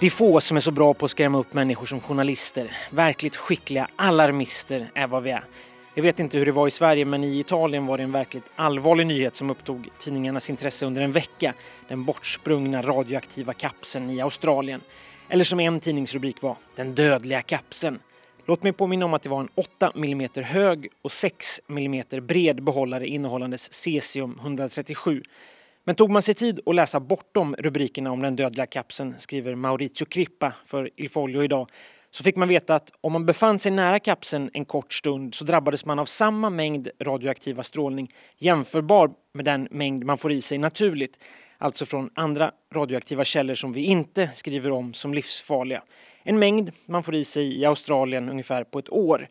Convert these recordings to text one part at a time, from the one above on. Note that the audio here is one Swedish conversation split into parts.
Det är få som är så bra på att skrämma upp människor som journalister. Verkligt skickliga alarmister är vad vi är. Jag vet inte hur det var i Sverige men i Italien var det en verkligt allvarlig nyhet som upptog tidningarnas intresse under en vecka. Den bortsprungna radioaktiva kapseln i Australien. Eller som en tidningsrubrik var, den dödliga kapseln. Låt mig påminna om att det var en 8 mm hög och 6 mm bred behållare innehållandes cesium 137. Men tog man sig tid att läsa bortom rubrikerna om den dödliga kapseln, skriver Maurizio Crippa för Il Foglio idag, så fick man veta att om man befann sig nära kapseln en kort stund så drabbades man av samma mängd radioaktiva strålning jämförbar med den mängd man får i sig naturligt, alltså från andra radioaktiva källor som vi inte skriver om som livsfarliga. En mängd man får i sig i Australien ungefär på ett år.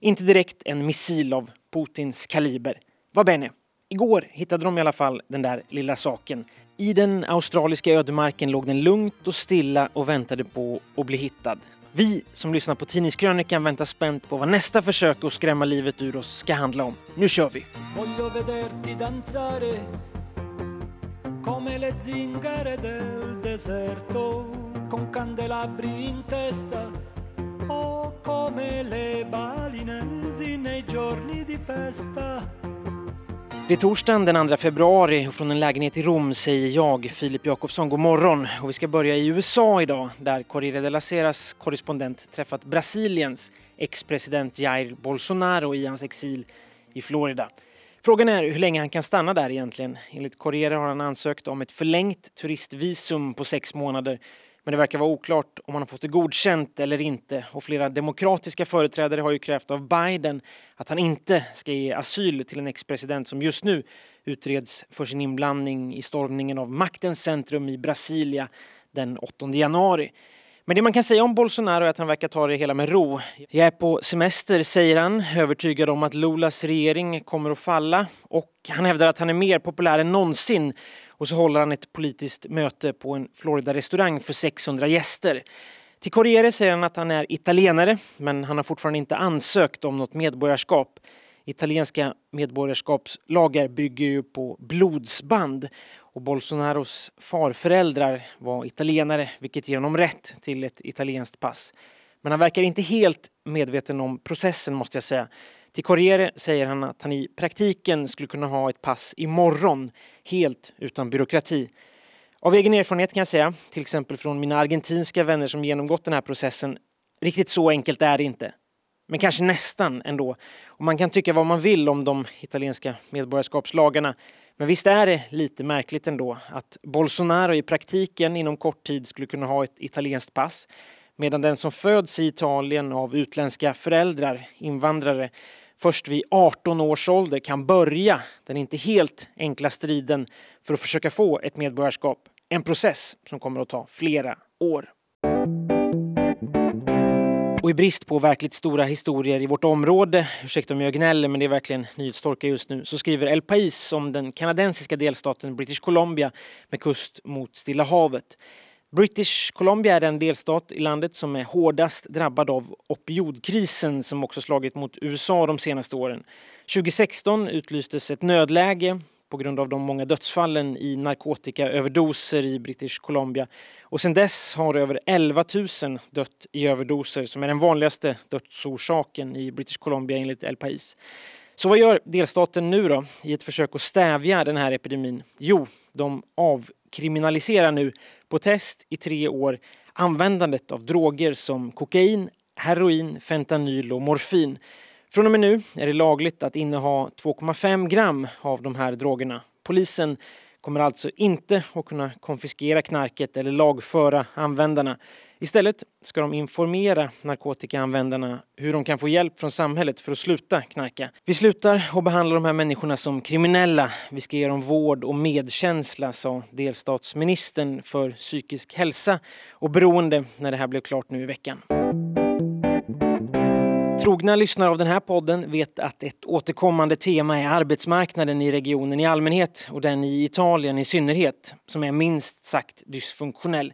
Inte direkt en missil av Putins kaliber. Vad Benny? Igår hittade de i alla fall den där lilla saken. I den australiska ödemarken låg den lugnt och stilla och väntade på att bli hittad. Vi som lyssnar på Tidningskrönikan väntar spänt på vad nästa försök att skrämma livet ur oss ska handla om. Nu kör vi! Come le zingare del deserto con candelabri in testa o come le balinesi nei giorni di festa det är torsdagen den 2 februari och från en lägenhet i Rom säger jag, Filip Jakobsson, god morgon. Och vi ska börja i USA idag där Corriere della Seras korrespondent träffat Brasiliens ex-president Jair Bolsonaro i hans exil i Florida. Frågan är hur länge han kan stanna där egentligen. Enligt Corriere har han ansökt om ett förlängt turistvisum på sex månader men det verkar vara oklart om han har fått det godkänt eller inte och flera demokratiska företrädare har ju krävt av Biden att han inte ska ge asyl till en ex-president som just nu utreds för sin inblandning i stormningen av maktens centrum i Brasilia den 8 januari. Men det man kan säga om Bolsonaro är att han verkar ta det hela med ro. Jag är på semester, säger han, övertygad om att Lulas regering kommer att falla och han hävdar att han är mer populär än någonsin och så håller han ett politiskt möte på en Florida-restaurang för 600 gäster. Till Corriere säger han att han är italienare men han har fortfarande inte ansökt om något medborgarskap. Italienska medborgarskapslagar bygger ju på blodsband och Bolsonaros farföräldrar var italienare vilket ger honom rätt till ett italienskt pass. Men han verkar inte helt medveten om processen måste jag säga. Till Corriere säger han att han i praktiken skulle kunna ha ett pass imorgon, helt utan byråkrati. Av egen erfarenhet kan jag säga, till exempel från mina argentinska vänner som genomgått den här processen, riktigt så enkelt är det inte. Men kanske nästan ändå. Och man kan tycka vad man vill om de italienska medborgarskapslagarna. Men visst är det lite märkligt ändå att Bolsonaro i praktiken inom kort tid skulle kunna ha ett italienskt pass medan den som föds i Italien av utländska föräldrar, invandrare, först vid 18 års ålder kan börja den inte helt enkla striden för att försöka få ett medborgarskap. En process som kommer att ta flera år. Och i brist på verkligt stora historier i vårt område, ursäkta om jag gnäller men det är verkligen nyhetstorka just nu, så skriver El Pais om den kanadensiska delstaten British Columbia med kust mot Stilla havet. British Columbia är den delstat i landet som är hårdast drabbad av opioidkrisen som också slagit mot USA de senaste åren. 2016 utlystes ett nödläge på grund av de många dödsfallen i narkotikaöverdoser i British Columbia. Och sedan dess har över 11 000 dött i överdoser som är den vanligaste dödsorsaken i British Columbia enligt El Pais. Så vad gör delstaten nu då i ett försök att stävja den här epidemin? Jo, de avkriminaliserar nu på test i tre år användandet av droger som kokain, heroin, fentanyl och morfin. Från och med nu är det lagligt att inneha 2,5 gram av de här drogerna. Polisen kommer alltså inte att kunna konfiskera knarket eller lagföra användarna. Istället ska de informera narkotikaanvändarna hur de kan få hjälp från samhället för att sluta knarka. Vi slutar och behandlar de här människorna som kriminella. Vi ska ge dem vård och medkänsla, sa delstatsministern för psykisk hälsa och beroende när det här blev klart nu i veckan. Eh, Trogna lyssnare av den här podden vet att ett återkommande tema är arbetsmarknaden i regionen i allmänhet och den i Italien i synnerhet, som är minst sagt dysfunktionell.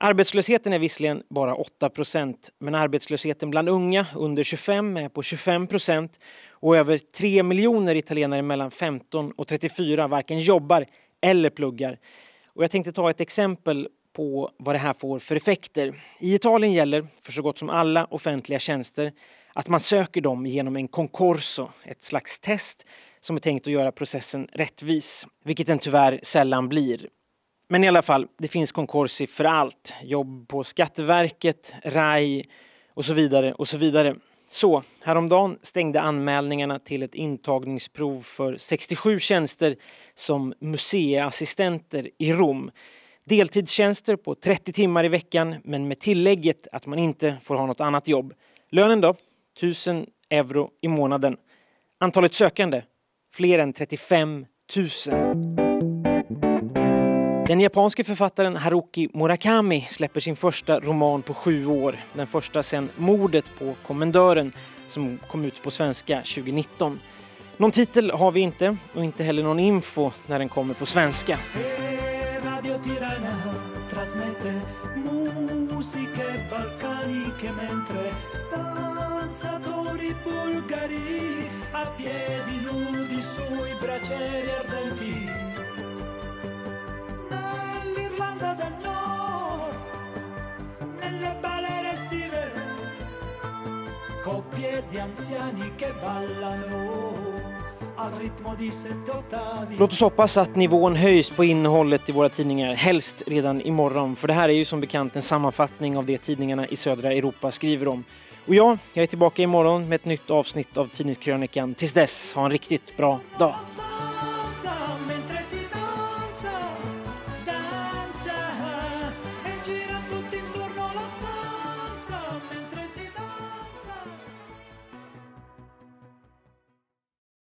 Arbetslösheten är visserligen bara 8 procent, men arbetslösheten bland unga under 25 är på 25 procent och över 3 miljoner italienare mellan 15 och 34 varken jobbar eller pluggar. Och jag tänkte ta ett exempel på vad det här får för effekter. I Italien gäller för så gott som alla offentliga tjänster att man söker dem genom en concorso, ett slags test som är tänkt att göra processen rättvis, vilket den tyvärr sällan blir. Men i alla fall, det finns konkurser för allt. Jobb på Skatteverket, RAI och så vidare och så vidare. Så, häromdagen stängde anmälningarna till ett intagningsprov för 67 tjänster som museiassistenter i Rom. Deltidstjänster på 30 timmar i veckan men med tillägget att man inte får ha något annat jobb. Lönen då? 1000 euro i månaden. Antalet sökande? Fler än 35 000. Den japanske författaren Haruki Murakami släpper sin första roman på sju år. Den första sedan Mordet på kommendören som kom ut på svenska 2019. Någon titel har vi inte och inte heller någon info när den kommer på svenska a piedi nudi sui braccieri ardenti nell'Irlanda del Nord, nelle balere estive, coppie di anziani che ballano Låt oss hoppas att nivån höjs på innehållet i våra tidningar, helst redan imorgon. För det här är ju som bekant en sammanfattning av det tidningarna i södra Europa skriver om. Och ja, jag är tillbaka imorgon med ett nytt avsnitt av Tidningskrönikan. Tills dess, ha en riktigt bra dag.